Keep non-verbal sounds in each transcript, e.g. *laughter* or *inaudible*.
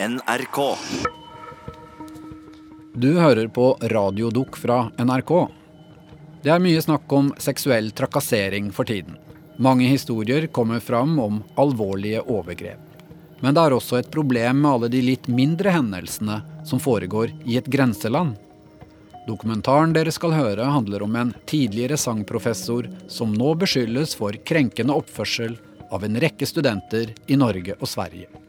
NRK. Du hører på Radiodukk fra NRK. Det er mye snakk om seksuell trakassering for tiden. Mange historier kommer fram om alvorlige overgrep. Men det er også et problem med alle de litt mindre hendelsene som foregår i et grenseland. Dokumentaren dere skal høre, handler om en tidligere sangprofessor som nå beskyldes for krenkende oppførsel av en rekke studenter i Norge og Sverige.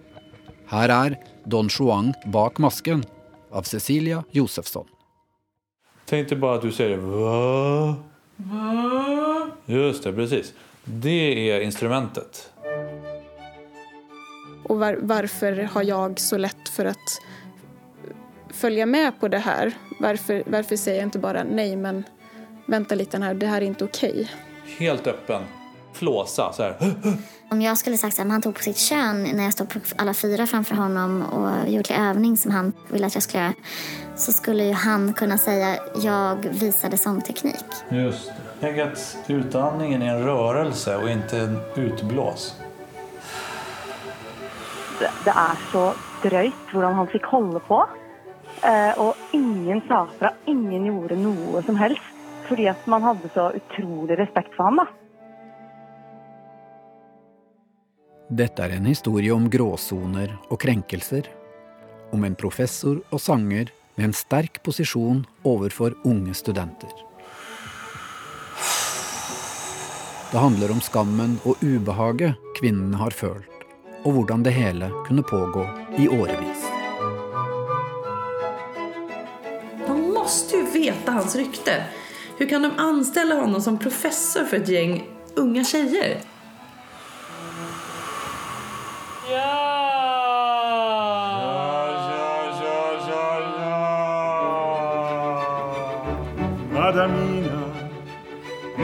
Her er Don Juan bak masken av Cecilia Josefsson. Tenk deg bare at du sier hva? Hva? Just det, precis. Det er instrumentet. Og hvorfor har jeg så lett for å følge med på det her? Hvorfor sier jeg ikke bare nei, men vent litt her, det her er ikke OK? Helt öppen. Flåsa så här. Om jag skulle sagt att han tog på sitt kön när jag stod på alla fyra framför honom och gjorde övning som han ville att jag skulle göra så skulle ju han kunna säga jag visade sångteknik. Just det. Tänk att utandningen är en rörelse och inte en utblås. det, det er så drøyt hvordan han fikk holde på. Eh, og ingen sa fra, ingen gjorde noe som helst. Fordi at man hadde så utrolig respekt for ham. da. Dette er en historie om gråsoner og krenkelser. Om en professor og sanger med en sterk posisjon overfor unge studenter. Det handler om skammen og ubehaget kvinnene har følt, og hvordan det hele kunne pågå i årevis. De måste jo vite hans rykte. Hvordan kan de anstelle ham som professor for et gjeng unge tjejer?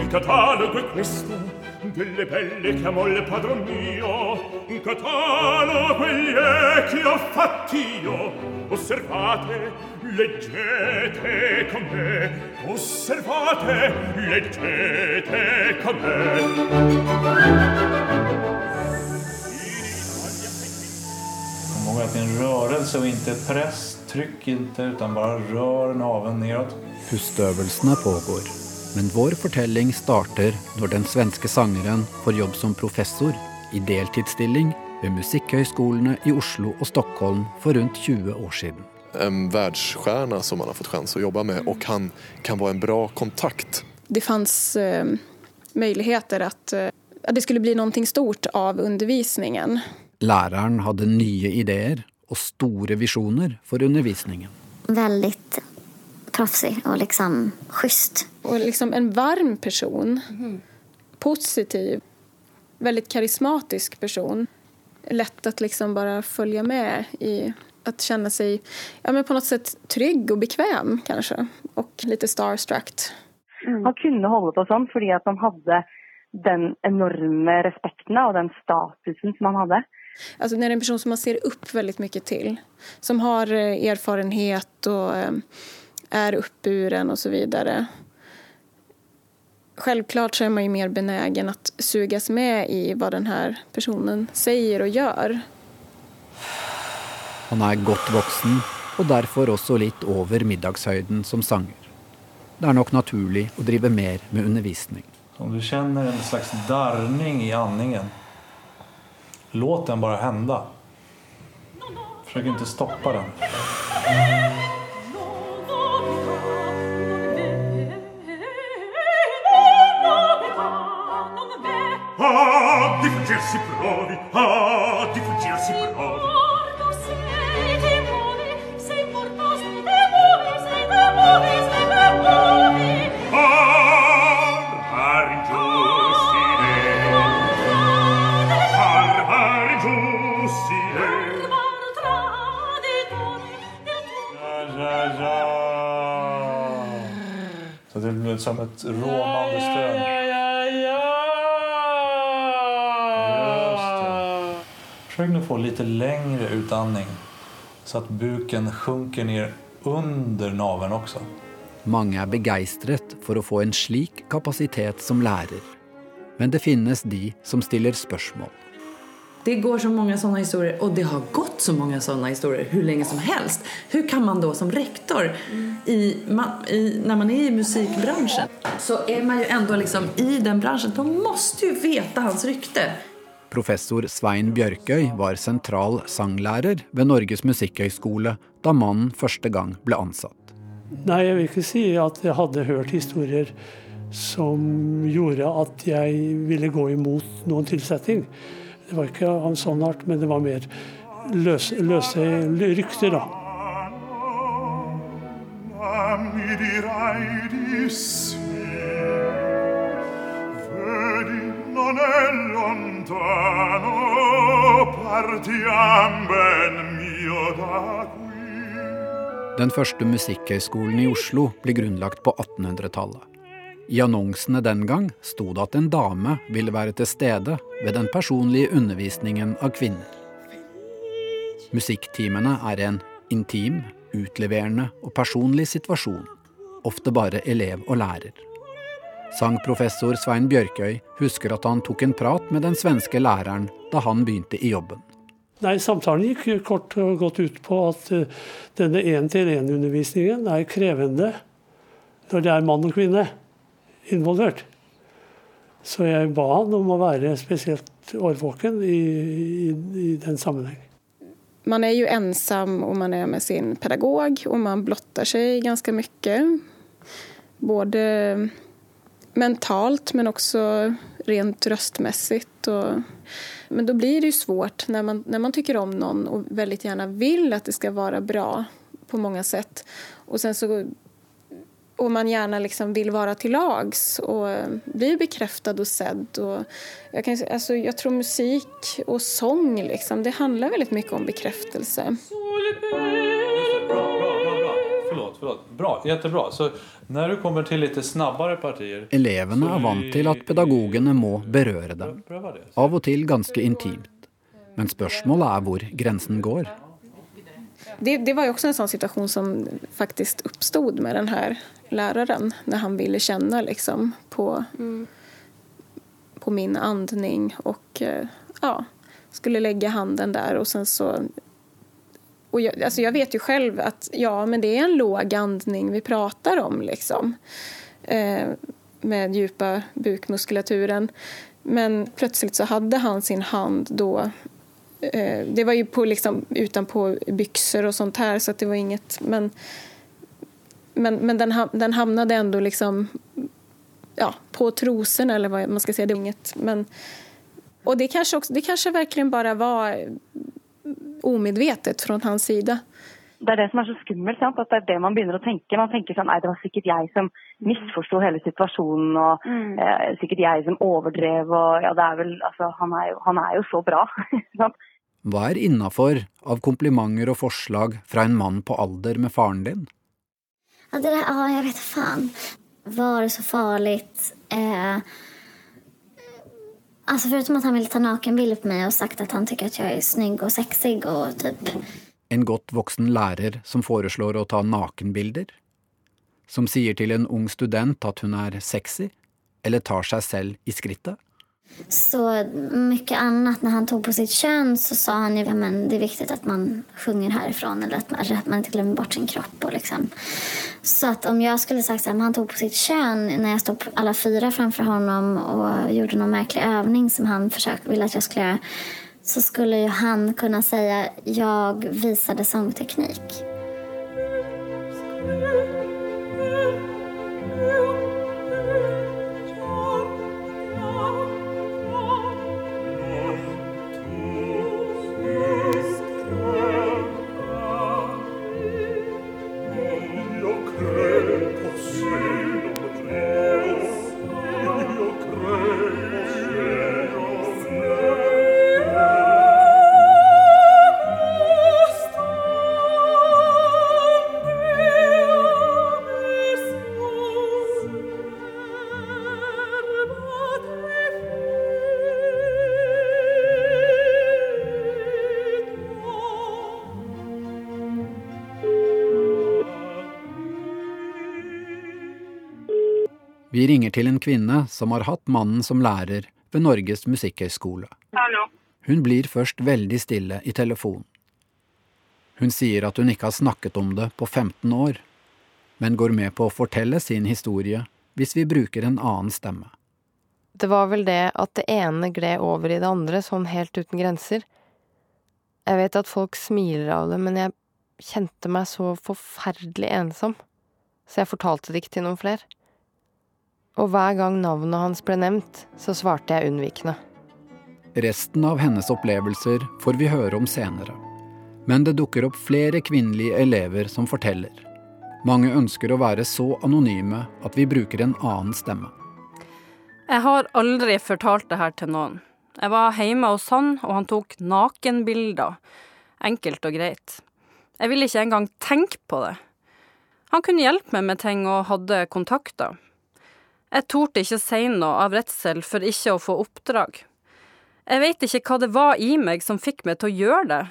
Il catalogo è questo delle belle che amò il padron mio. Un catalogo egli è che ho fatti io. Osservate, leggete con me. Osservate, leggete con me. Kom ihåg att en rörelse och inte press. Tryck inte utan bara rör naveln neråt. Pusteøvelsene pågår. Men vår fortelling starter når den svenske sangeren får jobb som professor i deltidsstilling ved musikkhøyskolene i Oslo og Stockholm for rundt 20 år siden. En verdensstjerne som han har fått chans å jobbe med og han kan være en bra kontakt. Det fanns eh, muligheter at, eh, att det skulle bli noe stort av undervisningen. Læreren hadde nye ideer og store visjoner for undervisningen. Veldig proffsig og liksom schysst. Och liksom en varm person. Positiv. Väldigt karismatisk person. Lätt att liksom bara följa med i att känna sig ja, men på något sätt trygg och bekväm kanske. Och lite starstruck. Han kunne holde på sånn fordi at han hadde den enorme respekten og den statusen som han hadde. Alltså när det är en person som man ser upp väldigt mycket till. Som har eh, erfarenhet och er är uppburen och så vidare. Självklart så är man ju mer benägen att sugas med i vad den här personen säger och gör. Han er godt voksen, og derfor også litt over middagshøyden som sanger. Det er nok naturlig å drive mer med undervisning. Om du känner en slags darrning i andningen, låt den bara hända. Försök inte stoppa den. a di fuggir si provi. A di fuggir si provi. morto sei demone sei morto sei demone sei demone sei demone par giustire par par giustire Så det blev som ett rånande stön. Försök nu få lite längre utandning så att buken sjunker ner under naveln også. Mange er begeistret for å få en slik kapasitet som lærer. Men det finnes de som stiller spørsmål. Det går så mange sånne historier og det har gått så mange sånne historier hvor lenge som helst. Hvordan kan man da som rektor i, man, i, når man er i musikkbransjen, så er man jo ändå liksom i den bransjen. De må jo vite hans rykte. Professor Svein Bjørkøy var sentral sanglærer ved Norges musikkhøgskole da mannen første gang ble ansatt. Nei, jeg vil ikke si at jeg hadde hørt historier som gjorde at jeg ville gå imot noen tilsetting. Det var ikke av en sånn art, men det var mer løse, løse rykter, da. mi Den første musikkhøyskolen i Oslo ble grunnlagt på 1800-tallet. I annonsene den gang sto det at en dame ville være til stede ved den personlige undervisningen av kvinner. Musikktimene er en intim, utleverende og personlig situasjon, ofte bare elev og lærer. Sangprofessor Svein Bjørkøy husker at han tok en prat med den svenske læreren da han begynte i jobben. Nei, Samtalen gikk kort og godt ut på at uh, denne én-til-én-undervisningen er krevende når det er mann og kvinne involvert. Så jeg ba han om å være spesielt årvåken i, i, i den sammenheng. Man er jo ensam om man er med sin pedagog og man blotter seg ganske mye. Både mentalt men också rent röstmässigt. Och, men då blir det ju svårt när man, när om någon och väldigt gärna vill att det ska vara bra på många sätt. Och sen så och man gärna liksom vill vara till lags och bli bekräftad och sedd. Och jag, kan, alltså jag tror musik och sång, liksom, det handlar väldigt mycket om bekräftelse. Bra. Förlåt, förlåt. Bra, jättebra. Så när du kommer till lite snabbare partier Elevene er vant til at pedagogene må berøre dem, av og til ganske intimt. Men spørsmålet er hvor grensen går. Det, det var jo også en sånn situasjon som faktisk oppstod med den læreren. läraren när han ville kjenne liksom på, på min andning och eh, ja, skulle legge handen der. Og sen så och jag, alltså jag vet ju själv att ja, men det är en låg andning vi pratar om liksom. Eh, med djupa bukmuskulaturen. Men plötsligt så hade han sin hand då eh, det var ju på liksom, utanpå byxor och sånt här så det var inget men men, men den, den hamnade ändå liksom ja, på trosorna eller vad man ska säga. Det var inget, men, och det kanske, också, det kanske verkligen bara var omedvetet fra hans side. Det er det som er så skummelt, sant? at det er det man begynner å tenke. Man tenker sånn, nei, det var sikkert jeg som misforsto hele situasjonen, og eh, sikkert jeg som overdrev, og ja, det er vel, altså, han er jo, han er jo så bra. *laughs* sant? Hva er innafor av komplimenter og forslag fra en mann på alder med faren din? Ja, det der, ja, jeg vet faen. Var det så farligt? Eh, alltså förutom att han ville ta nakenbilder på mig och sagt att han tycker att jag är snygg och sexig och typ En godt voksen lærer som foreslår å ta nakenbilder? Som sier til en ung student at hun er sexy? Eller tar seg selv i skrittet? Så mycket annat. När han tog på sitt kön så sa han ju ja, det är viktigt att man sjunger härifrån eller att man, att man inte glömmer bort sin kropp. Och liksom. Så att om jag skulle sagt att han tog på sitt kön när jag stod alla fyra framför honom och gjorde någon märklig övning som han ville att jag skulle göra så skulle ju han kunna säga jag visade sångteknik. Til en kvinne som har hatt mannen som lærer ved Norges musikkhøgskole. Hun blir først veldig stille i telefonen. Hun sier at hun ikke har snakket om det på 15 år, men går med på å fortelle sin historie hvis vi bruker en annen stemme. Det var vel det at det ene gled over i det andre, sånn helt uten grenser. Jeg vet at folk smiler av det, men jeg kjente meg så forferdelig ensom, så jeg fortalte det ikke til noen flere. Og hver gang navnet hans ble nevnt, så svarte jeg unnvikende. Resten av hennes opplevelser får vi høre om senere. Men det dukker opp flere kvinnelige elever som forteller. Mange ønsker å være så anonyme at vi bruker en annen stemme. Jeg har aldri fortalt det her til noen. Jeg var hjemme hos han, og han tok nakenbilder. Enkelt og greit. Jeg ville ikke engang tenke på det. Han kunne hjelpe meg med ting og hadde kontakter. Jeg torde ikke si noe av redsel for ikke å få oppdrag. Jeg vet ikke hva det var i meg som fikk meg til å gjøre det.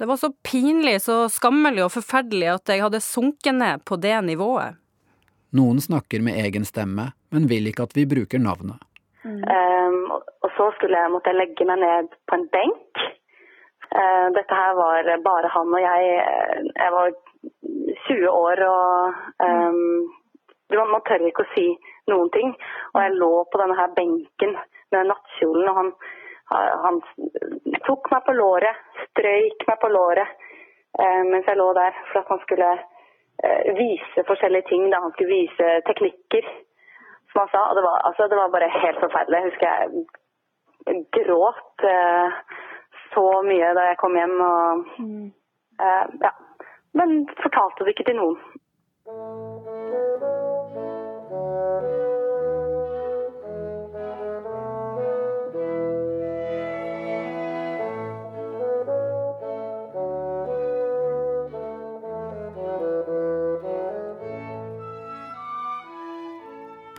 Det var så pinlig, så skammelig og forferdelig at jeg hadde sunket ned på det nivået. Noen snakker med egen stemme, men vil ikke at vi bruker navnet. Mm. Um, og så skulle jeg, måtte jeg legge meg ned på en benk. Uh, dette her var bare han og jeg. Jeg var 20 år og um, Man tør ikke å si noen ting. Og jeg lå på denne her benken med nattkjolen, og han han tok meg på låret, strøyk meg på låret eh, mens jeg lå der for at han skulle eh, vise forskjellige ting. Da han skulle vise teknikker, som han sa. Og det var, altså, det var bare helt forferdelig. Jeg husker jeg gråt eh, så mye da jeg kom hjem. Og, mm. ja. Men fortalte det ikke til noen.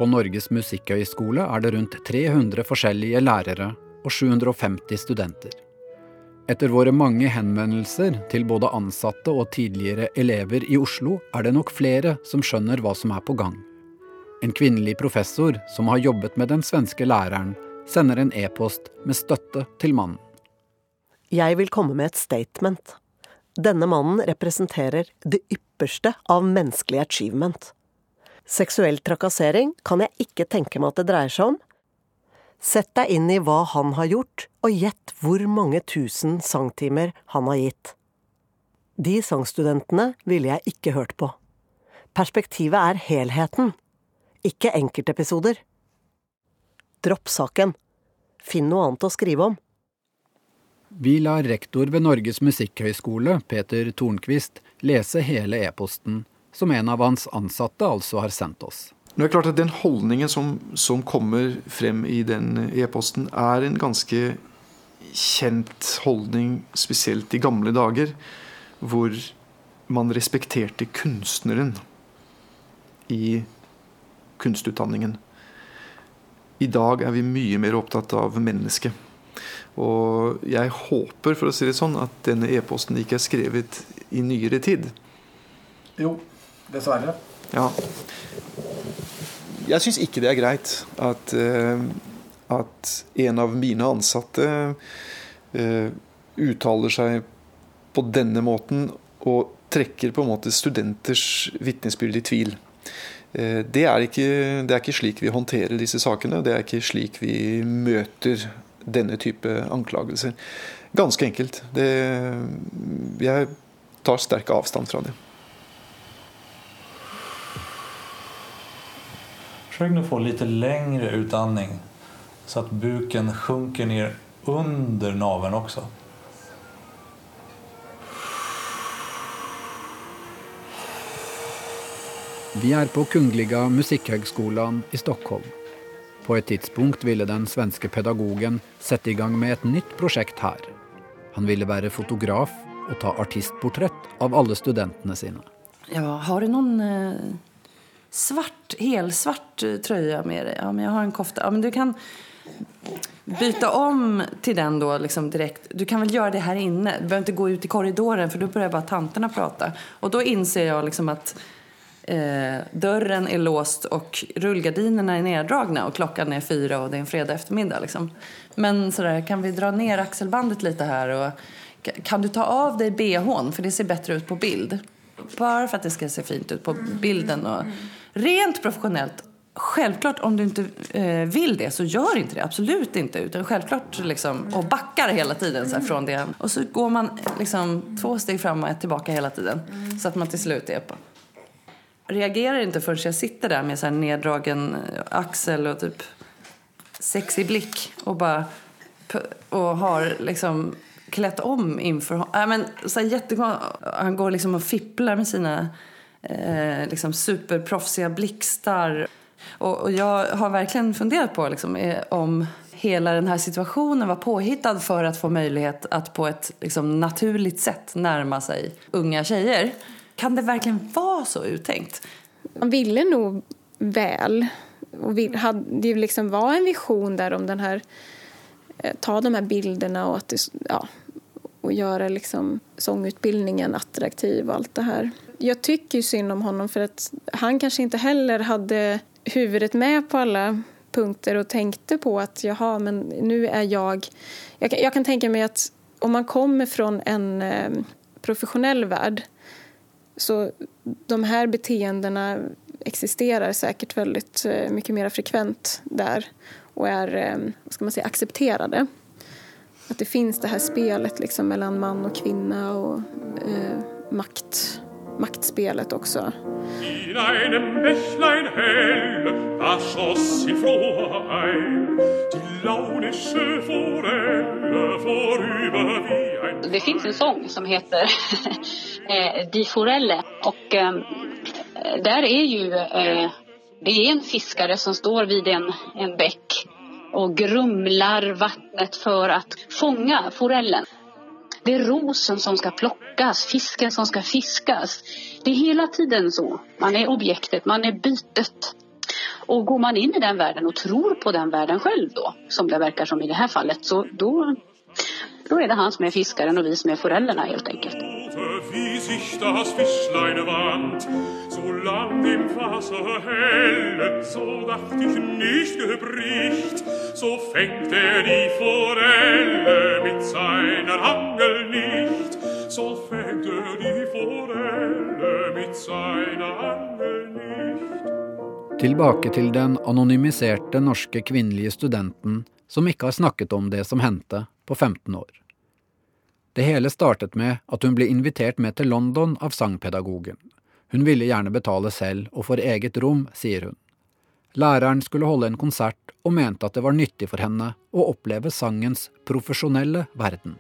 På Norges musikkhøgskole er det rundt 300 forskjellige lærere og 750 studenter. Etter våre mange henvendelser til både ansatte og tidligere elever i Oslo, er det nok flere som skjønner hva som er på gang. En kvinnelig professor som har jobbet med den svenske læreren, sender en e-post med støtte til mannen. Jeg vil komme med et statement. Denne mannen representerer det ypperste av menneskelig achievement. Seksuell trakassering kan jeg ikke tenke meg at det dreier seg om. Sett deg inn i hva han har gjort, og gjett hvor mange tusen sangtimer han har gitt. De sangstudentene ville jeg ikke hørt på. Perspektivet er helheten, ikke enkeltepisoder. Dropp saken. Finn noe annet å skrive om. Vi lar rektor ved Norges musikkhøgskole, Peter Tornquist, lese hele e-posten som en av hans ansatte altså har sendt oss. Det er klart at Den holdningen som, som kommer frem i den e-posten, er en ganske kjent holdning, spesielt i gamle dager, hvor man respekterte kunstneren i kunstutdanningen. I dag er vi mye mer opptatt av mennesket. Og jeg håper for å si det sånn, at denne e-posten ikke er skrevet i nyere tid. Jo, Dessverre. Ja. Jeg syns ikke det er greit at, uh, at en av mine ansatte uh, uttaler seg på denne måten og trekker på en måte studenters vitnesbyrd i tvil. Uh, det, er ikke, det er ikke slik vi håndterer disse sakene. Det er ikke slik vi møter denne type anklagelser. Ganske enkelt. Det, jeg tar sterk avstand fra det. Försök nu få lite längre utandning så att buken sjunker ner under naveln också. Vi er på Kungliga Musikkhøgskolen i Stockholm. På et tidspunkt ville den svenske pedagogen sette i gang med et nytt prosjekt her. Han ville være fotograf og ta artistportrett av alle studentene sine. Ja, har du noen eh svart, helsvart eh, tröja med dig. Ja, men jag har en kofta. Ja, men du kan byta om till den då liksom direkt. Du kan väl göra det här inne. Du behöver inte gå ut i korridoren för då börjar bara tanterna prata. Och då inser jag liksom att eh, dörren är låst och rullgardinerna är neddragna och klockan är fyra och det är en fredag eftermiddag. Liksom. Men sådär, kan vi dra ner axelbandet lite här och kan du ta av dig bhn för det ser bättre ut på bild? Bara för att det ska se fint ut på bilden och rent professionellt. Självklart om du inte eh, vill det så gör inte det, absolut inte. Utan självklart liksom, och backar hela tiden så här, från det. Och så går man liksom två steg fram och ett tillbaka hela tiden. Så att man till slut är på. Reagerar inte förrän jag sitter där med så här neddragen axel och typ sexig blick och bara och har liksom klätt om inför honom. Äh, men, så här, Han går liksom och fipplar med sina eh, liksom superproffsiga blixtar. Och, och, jag har verkligen funderat på liksom, eh, om hela den här situationen var påhittad för att få möjlighet att på ett liksom, naturligt sätt närma sig unga tjejer. Kan det verkligen vara så uttänkt? Man ville nog väl och vill, hade, det liksom var en vision där om den här eh, ta de här bilderna och att ja, och göra liksom sångutbildningen attraktiv och allt det här. Jag tycker synd om honom för att han kanske inte heller hade huvudet med på alla punkter och tänkte på att jaha, men nu är jag... Jag kan, jag kan tänka mig att om man kommer från en eh, professionell värld så de här beteendena existerar säkert väldigt eh, mer frekvent där och är eh, vad ska man säga, accepterade. Att det finns det här spelet liksom mellan man och kvinna och eh, makt, maktspelet också. In einem Bächlein hell, da schoss in froher Eil, die launische Forelle vorüber wie ein... Det finns en sång som heter *laughs* eh, Die Forelle och eh, där är ju eh, det är en fiskare som står vid en, en bäck och grumlar vattnet för att fånga forellen. Det är rosen som ska plockas, fisken som ska fiskas. Det är hela tiden så. Man är objektet, man är bytet. Och går man in i den världen och tror på den världen själv då, som det verkar som i det här fallet, så då, då är det han som är fiskaren och vi som är forellerna helt enkelt. wie sich das Fischlein wand, so lang im Wasser helle, so dacht ich nicht gebricht, so fängt die Forelle mit seiner Angel nicht, so fängt die Forelle mit seiner Angel nicht. Tilbake til den anonymiserte norske kvinnelige studenten som ikke har snakket om det som hendte på 15 år. Det hele startet med at hun ble invitert med til London av sangpedagogen. Hun ville gjerne betale selv og for eget rom, sier hun. Læreren skulle holde en konsert og mente at det var nyttig for henne å oppleve sangens profesjonelle verden.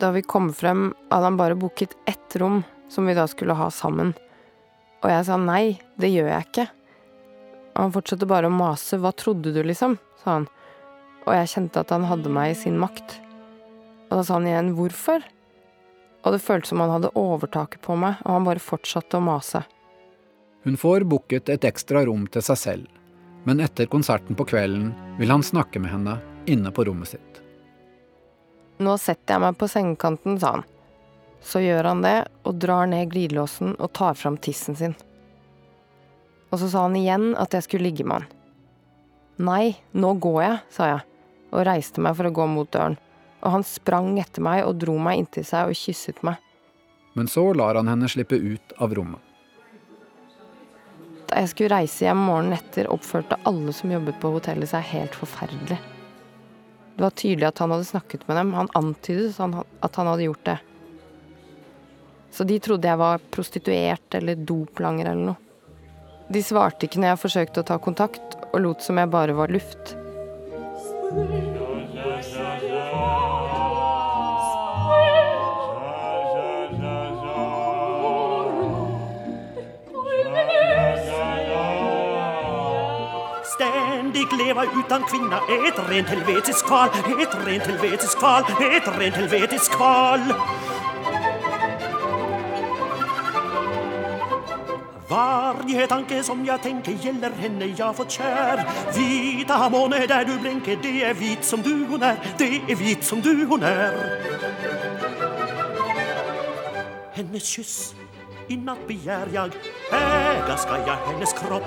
Da vi kom frem, hadde han bare booket ett rom som vi da skulle ha sammen. Og jeg sa nei, det gjør jeg ikke. Og han fortsatte bare å mase, hva trodde du, liksom, sa han og jeg kjente at han hadde meg i sin makt. Og da sa han igjen hvorfor? Og det føltes som han hadde overtaket på meg, og han bare fortsatte å mase. Hun får booket et ekstra rom til seg selv, men etter konserten på kvelden vil han snakke med henne inne på rommet sitt. Nå setter jeg meg på sengekanten, sa han. Så gjør han det, og drar ned glidelåsen og tar fram tissen sin. Og så sa han igjen at jeg skulle ligge med han. Nei, nå går jeg, sa jeg og reiste meg for å gå mot døren, og han sprang etter meg og dro meg inntil seg og kysset meg. Men så lar han henne slippe ut av rommet. Da jeg skulle reise hjem morgenen etter, oppførte alle som jobbet på hotellet seg helt forferdelig. Det var tydelig at han hadde snakket med dem, han antydet at han hadde gjort det. Så de trodde jeg var prostituert eller doplanger eller noe. De svarte ikke når jeg forsøkte å ta kontakt, og lot som jeg bare var luft. Ständig lever utan kvinna ett rent helvetiskt kval, ett rent helvetiskt kval, ett rent helvetiskt kval. Varje tanke som jag tänker gäller henne jag fått kär Vita måne där du blänker, det är vit som du hon är Det är vit som du hon är hennes kyss. I natt begär jag, äga ska jag hennes kropp.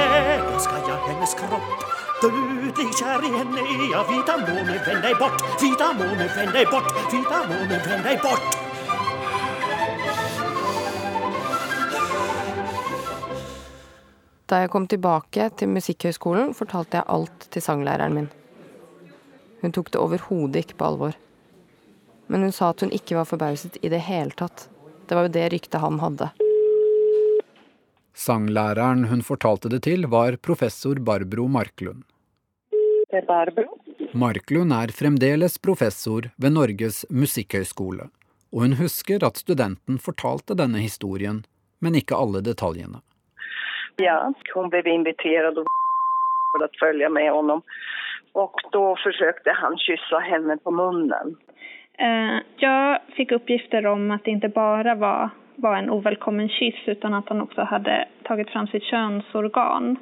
Äga ska jag hennes kropp. Dödlig kär i henne är jag. Vita måne, vänd dig bort. Vita måne, vänd dig bort. Vita måne, vänd dig bort. Da jeg kom tilbake til Musikkhøgskolen, fortalte jeg alt til sanglæreren min. Hun tok det overhodet ikke på alvor. Men hun sa at hun ikke var forbauset i det hele tatt. Det var jo det ryktet han hadde. Sanglæreren hun fortalte det til, var professor Barbro Marklund. Det er Barbro. Marklund er fremdeles professor ved Norges musikkhøgskole, og hun husker at studenten fortalte denne historien, men ikke alle detaljene. Ja, hon blev inviterad och för att följa med honom. Och då försökte han kyssa henne på munnen. Eh, Jag fick uppgifter om att det inte bara var, var en ovälkommen kyss utan att han också hade tagit fram sitt könsorgan.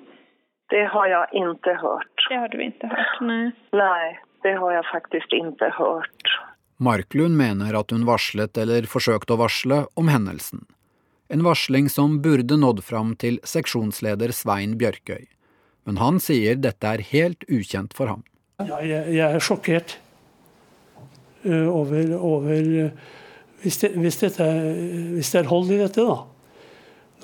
Det har jag inte hört. Det har du inte hört? Nej. Nej, det har jag faktiskt inte hört. Marklund mener at hun varslet eller forsøkte å varsle om hendelsen. En varsling som burde nådd fram til seksjonsleder Svein Bjørkøy. Men han sier dette er helt ukjent for ham. Ja, jeg, jeg er sjokkert eh, over, over eh, hvis, det, hvis, dette, hvis det er hold i dette, da.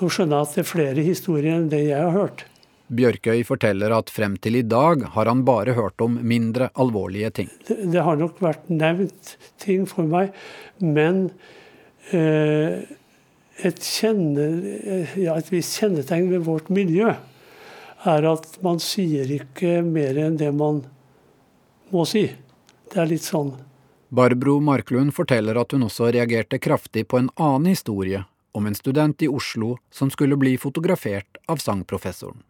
Nå skjønner jeg at det er flere historier enn det jeg har hørt. Bjørkøy forteller at frem til i dag har han bare hørt om mindre alvorlige ting. Det, det har nok vært nevnt ting for meg, men eh, et, kjenne, ja, et visst kjennetegn ved vårt miljø er at man sier ikke mer enn det man må si. Det er litt sånn Barbro Marklund forteller at hun også reagerte kraftig på en annen historie om en student i Oslo som skulle bli fotografert av sangprofessoren.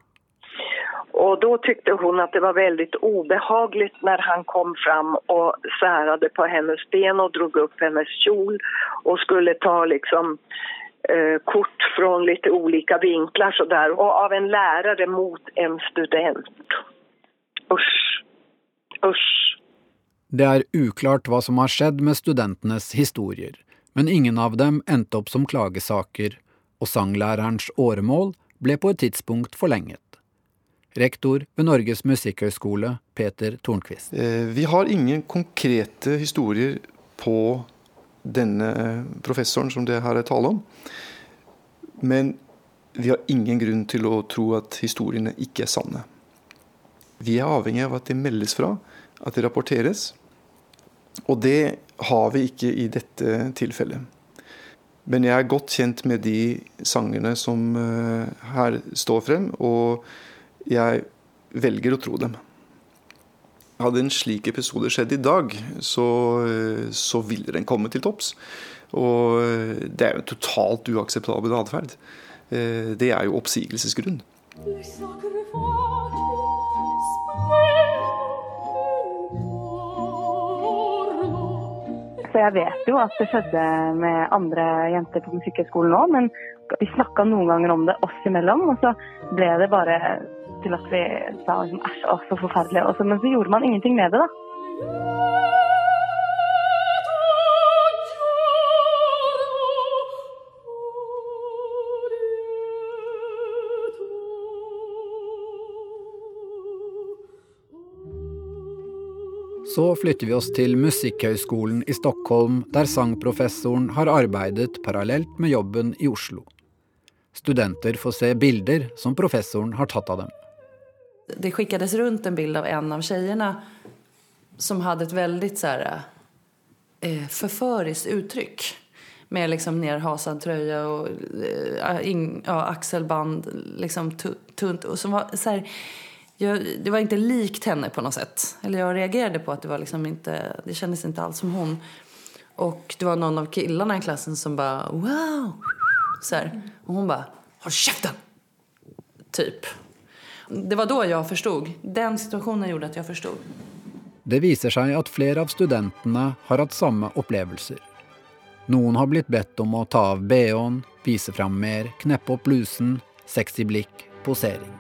Og Da syntes hun at det var veldig ubehagelig når han kom fram og særade på hennes ben og drog opp hennes kjol og skulle ta liksom kort från lite olika vinklar sådär. Och av en lärare mot en student. Usch. Usch. Det er uklart hva som har skjedd med studentenes historier, men ingen av dem endte opp som klagesaker, og sanglærerens åremål ble på et tidspunkt forlenget. Rektor ved Norges musikkhøgskole, Peter Tornquist. Eh, Vi har ingen konkrete historier på denne professoren som det her er tale om. Men vi har ingen grunn til å tro at historiene ikke er sanne. Vi er avhengig av at det meldes fra, at det rapporteres. Og det har vi ikke i dette tilfellet. Men jeg er godt kjent med de sangene som eh, her står frem, og jeg velger å tro dem. Hadde en slik episode skjedd i dag, så, eh, så ville den komme til topps. Og eh, det er jo en totalt uakseptabel atferd. Eh, Det er jo oppsigelsesgrunn. Så jeg vet jo at det skjedde med andre jenter på Musikkhøgskolen òg, men vi snakka noen ganger om det oss imellom, og så ble det bare til at vi sa liksom, æsj, å, så forferdelig. Også, men så gjorde man ingenting med det, da. Så flytter vi oss til Musikkhøgskolen i Stockholm, der sangprofessoren har arbeidet parallelt med jobben i Oslo. Studenter får se bilder som professoren har tatt av dem. Det skickades runt en bild av en av tjejerna som hade ett väldigt så här, eh, förföriskt uttryck. Med liksom nerhasad tröja och eh, in, ja, axelband, liksom tunt. Och som var så här, jag, det var inte likt henne på något sätt. Eller jag reagerade på att det var liksom inte, det kändes inte alls som hon. Och det var någon av killarna i klassen som bara wow. Så här. Och hon bara, håll käften! Typ. Det var da jeg forstod. Den situasjonen gjorde at jeg forstod. Det viser seg at flere av studentene har hatt samme opplevelser. Noen har blitt bedt om å ta av bh-en, vise fram mer, kneppe opp blusen, sexy blikk, posering.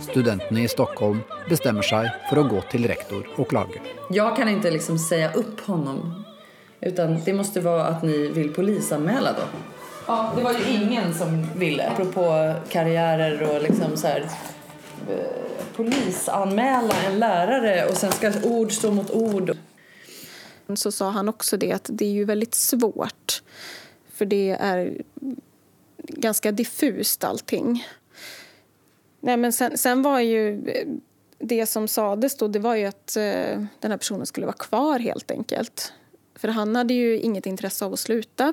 Studentene i Stockholm bestemmer seg for å gå til rektor og klage. Jeg kan ikke liksom si opp honom. Utan det måste vara att ni vill polisanmäla då. Ja, det var ju ingen som ville, apropå karriärer och liksom så här eh, polisanmäla en lärare och sen ska ord stå mot ord. Så sa han också det att det är ju väldigt svårt. För det är ganska diffust allting. Nej, men sen, sen var ju det som sades då, det var ju att eh, den här personen skulle vara kvar helt enkelt. För han hadde jo inget interesse av å slutte.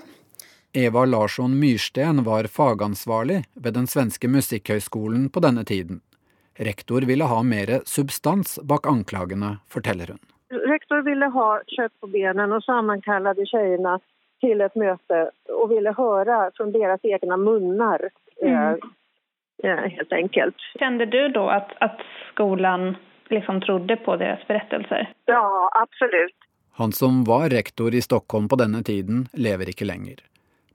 Eva Larsson Myrsten var fagansvarlig ved den svenske musikkhøgskolen på denne tiden. Rektor ville ha mer substans bak anklagene, forteller hun. Rektor ville ha kjøtt på benen og sammenkalte jentene til et møte og ville høre fra deres egne munner. Mm. Eh, helt enkelt. Kände du då att, att skolan liksom trodde på deres berättelser? Ja, absolut. Han som var rektor i Stockholm på denne tiden, lever ikke lenger.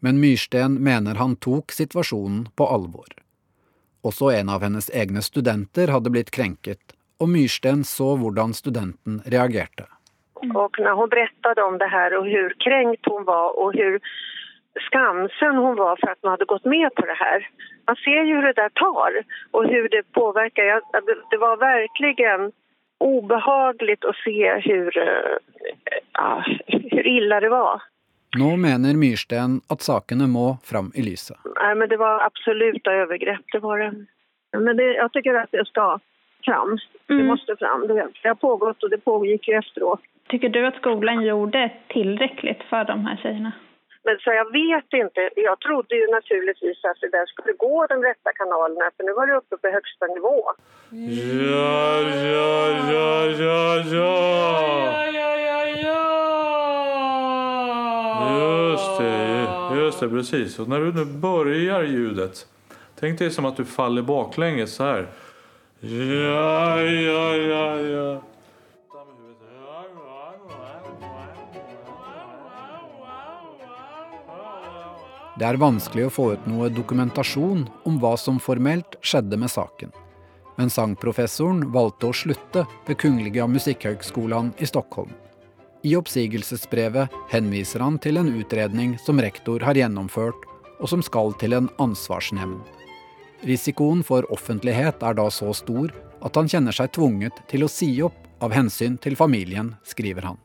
Men Myrsten mener han tok situasjonen på alvor. Også en av hennes egne studenter hadde blitt krenket, og Myrsten så hvordan studenten reagerte. Og når hun berättade om det her, og hvor krenkt hun var og hvor skamsen hun var for at hun hadde gått med på det her. Man ser jo hvordan det der tar og hvordan det påvirker. Det- var verkligen obehagligt å se hur, eh, ja, hur illa det var. Nå mener Myrsten at sakene må fram i lyset. Nei, men det var absoluta overgrep. det var det. Men det, jeg syns att det skal fram. Det måste fram. Det, det har pågått og det pågikk jo etterpå. Syns du at skolen gjorde tilstrekkelig for de her tjejerna? Men så jag vet inte. Jag trodde ju naturligtvis att det där skulle gå de rätta kanalerna för nu var det uppe på högsta nivå. Ja, ja, ja, ja, ja. Ja, ja, ja, ja! Just det, just det, precis. Och när du nu börjar ljudet, tänk dig som att du faller baklänges så här. Ja, ja, ja, ja. Det er vanskelig å få ut noe dokumentasjon om hva som formelt skjedde med saken. Men sangprofessoren valgte å slutte ved Kungliga Musikkhøgskolan i Stockholm. I oppsigelsesbrevet henviser han til en utredning som rektor har gjennomført, og som skal til en ansvarsnemnd. Risikoen for offentlighet er da så stor at han kjenner seg tvunget til å si opp av hensyn til familien, skriver han.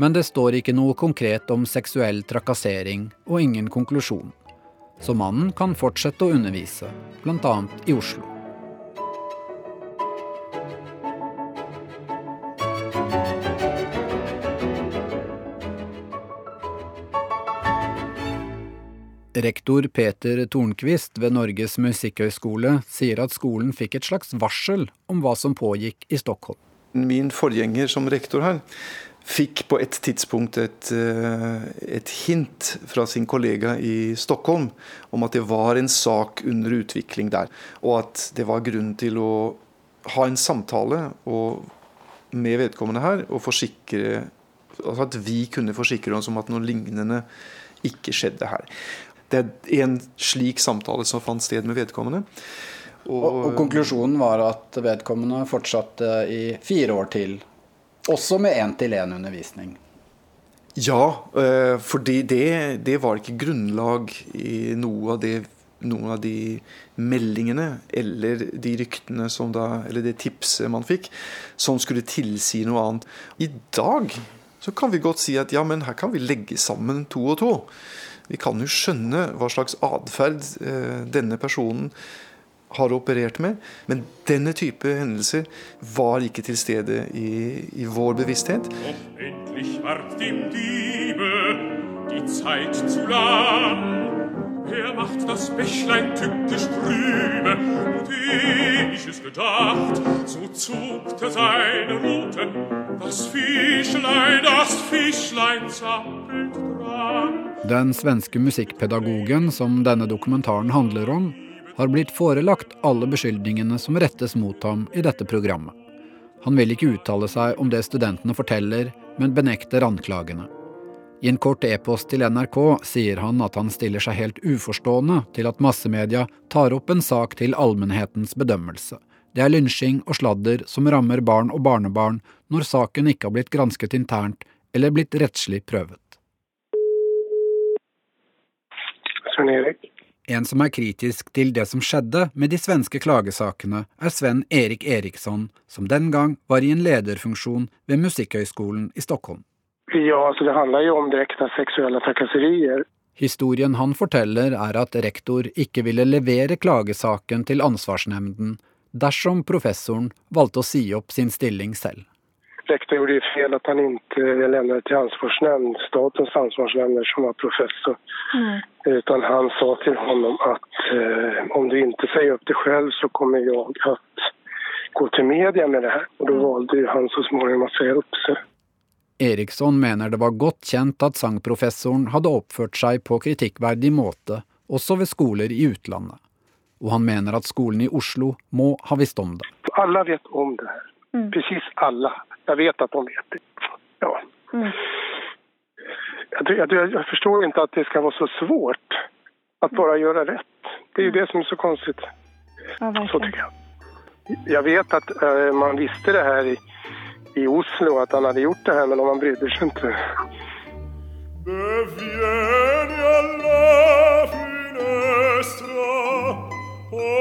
Men det står ikke noe konkret om seksuell trakassering og ingen konklusjon. Så mannen kan fortsette å undervise, bl.a. i Oslo. Rektor Peter Tornquist ved Norges musikkhøgskole sier at skolen fikk et slags varsel om hva som pågikk i Stockholm. Min forgjenger som rektor her fikk på et tidspunkt et, eh, et hint fra sin kollega i Stockholm om at det var en sak under utvikling der, og at det var grunn til å ha en samtale og, med vedkommende her og forsikre altså At vi kunne forsikre oss om at noe lignende ikke skjedde her. Det er en slik samtale som fant sted med vedkommende. Og, og konklusjonen var at vedkommende fortsatte i fire år til, også med én-til-én-undervisning. Ja, for fordi det, det var ikke grunnlag i noe av det noen av de meldingene eller de ryktene som da, eller det tipset man fikk, som skulle tilsi noe annet. I dag så kan vi godt si at ja, men her kan vi legge sammen to og to. Vi kan jo skjønne hva slags atferd eh, denne personen har operert med. Men denne type hendelser var ikke til stede i, i vår bevissthet. Endlich ward dem Diebe die Zeit zu lang. Er macht das Bächlein tückisch trübe, und ich es gedacht, so zuckte seine Ruten, das Fischlein, das Fischlein zappelt dran. Den svenske musikkpedagogen som denne dokumentaren handler om, har blitt forelagt alle beskyldningene som rettes mot ham i dette programmet. Han vil ikke uttale seg om det studentene forteller, men benekter anklagene. I en kort e-post til NRK sier han at han stiller seg helt uforstående til at massemedia tar opp en sak til allmennhetens bedømmelse. Det er lynsjing og sladder som rammer barn og barnebarn når saken ikke har blitt gransket internt eller blitt rettslig prøvet. Svein Erik. En som er kritisk til det som skjedde med de svenske klagesakene, er Sven Erik Eriksson, som den gang var i en lederfunksjon ved Musikkhøgskolen i Stockholm. Ja, altså det handler jo om direkte seksuelle trakasserier. Historien han forteller er at rektor ikke ville levere klagesaken til ansvarsnemnden dersom professoren valgte å si opp sin stilling selv. Rektor gjorde jo feil at han ikke levnet til ansvarsnemnd, statens ansvarsnemnd som var professor. Mm. Utan han sa til honom at eh, om du ikke sier opp det selv, så kommer jeg å gå til media med det her. Og da valgte han så småningom å si opp seg. Eriksson mener det var godt kjent at sangprofessoren hadde oppført seg på kritikkverdig måte også ved skoler i utlandet, og han mener at skolen i Oslo må ha visst om det. Alle vet om det her. Mm. Precis alle. Jeg vet at de vet det. Ja. Mm. Jeg, jag, jag, forstår ikke at det skal være så svårt att bare gjøre rett. Det er jo det som er så konstig. Ja, så tycker jeg. Jeg vet at äh, man visste det her i i Oslo at han hadde gjort det her, men om han brydde seg ikke. Beviene alla finestra o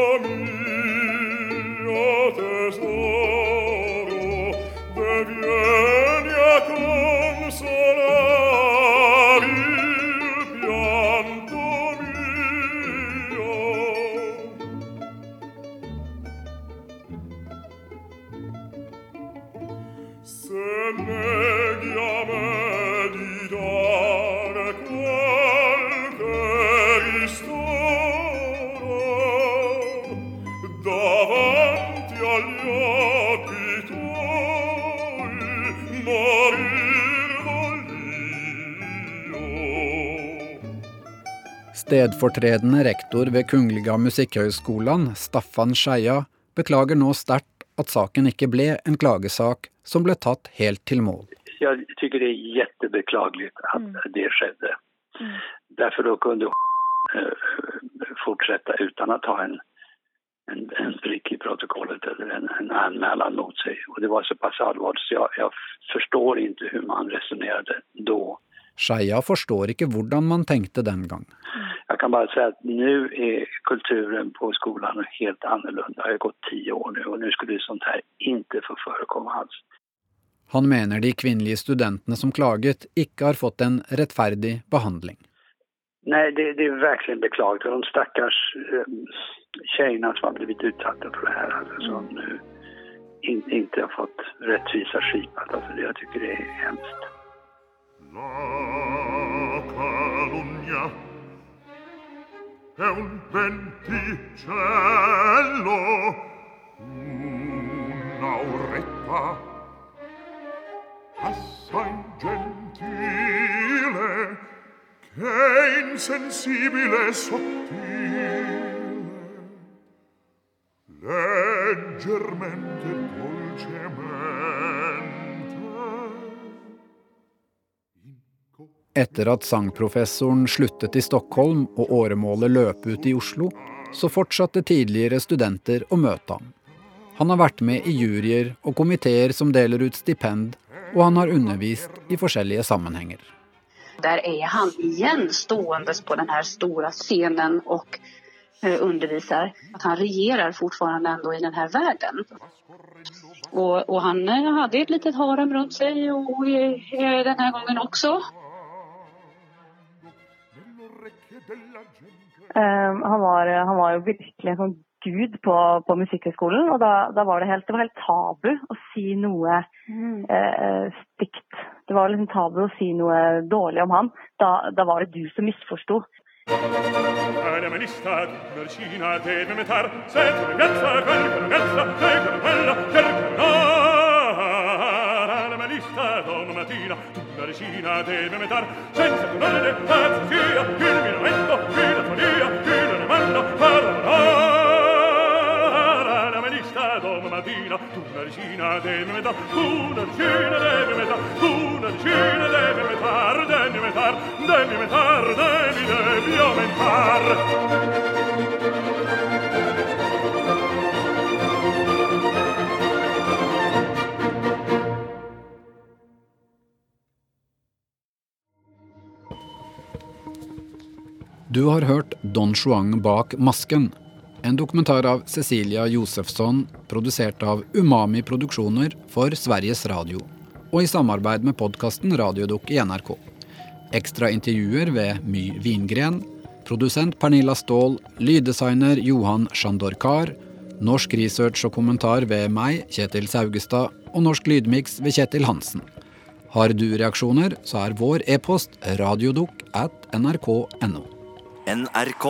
Stedfortredende rektor ved Kungliga Musikkhøgskolan, Staffan Skeia, beklager nå sterkt at saken ikke ble en klagesak som ble tatt helt til mål. Jeg syns det er kjempebeklagelig at mm. det skjedde. Mm. Derfor da kunne fortsette uten å ta en, en, en prikk i protokollet eller en, en anmeldelse mot seg. Og det var såpass alvorlig, så jeg, jeg forstår ikke hvordan man resonnerte da. Skeia forstår ikke hvordan man tenkte den gang. Jeg kan bare si at nå er kulturen på skolen helt annorlunda. Det har gått ti år nå, og nå skulle sånt her ikke få förekomma alls. Han mener de kvinnelige studentene som klaget, ikke har fått en rettferdig behandling. Nei, det, det er virkelig beklagelig. De stakkars um, jentene som har blitt utsatt for det her, altså, som nå in, ikke har fått rettvis skipat. Altså, det, jeg syns det er hemskt. La è un venticello, un'auretta assai gentile che insensibile e sottile leggermente dolcemente Etter at sangprofessoren sluttet i Stockholm og åremålet løp ut i Oslo, så fortsatte tidligere studenter å møte ham. Han har vært med i juryer og komiteer som deler ut stipend, og han har undervist i forskjellige sammenhenger. Der er han igjen stående på denne store scenen og underviser. At han regjerer fortsatt i denne verden. Og, og han hadde et lite harem rundt seg og denne gangen også. Um, han, var, han, var, jo virkelig en sånn gud på, på Musikkhøgskolen. Og da, da, var det helt, det var helt tabu å si noe mm. eh, stygt. Det var liksom tabu å si noe dårlig om han. Da, da var det du som misforsto. senza non le Kina, det vi metar devi Kina, det vi metar Den vi metar, den vi metar Den vi det vi metar Du har hørt Don Juan bak masken. En dokumentar av Cecilia Josefsson, produsert av Umami Produksjoner for Sveriges Radio. Og i samarbeid med podkasten Radiodukk i NRK. Ekstra intervjuer ved My Vingren. Produsent Pernilla Ståhl. Lyddesigner Johan Sjandorkar. Norsk research og kommentar ved meg, Kjetil Saugestad. Og norsk lydmiks ved Kjetil Hansen. Har du reaksjoner, så er vår e-post radiodukk at nrk.no. NRK.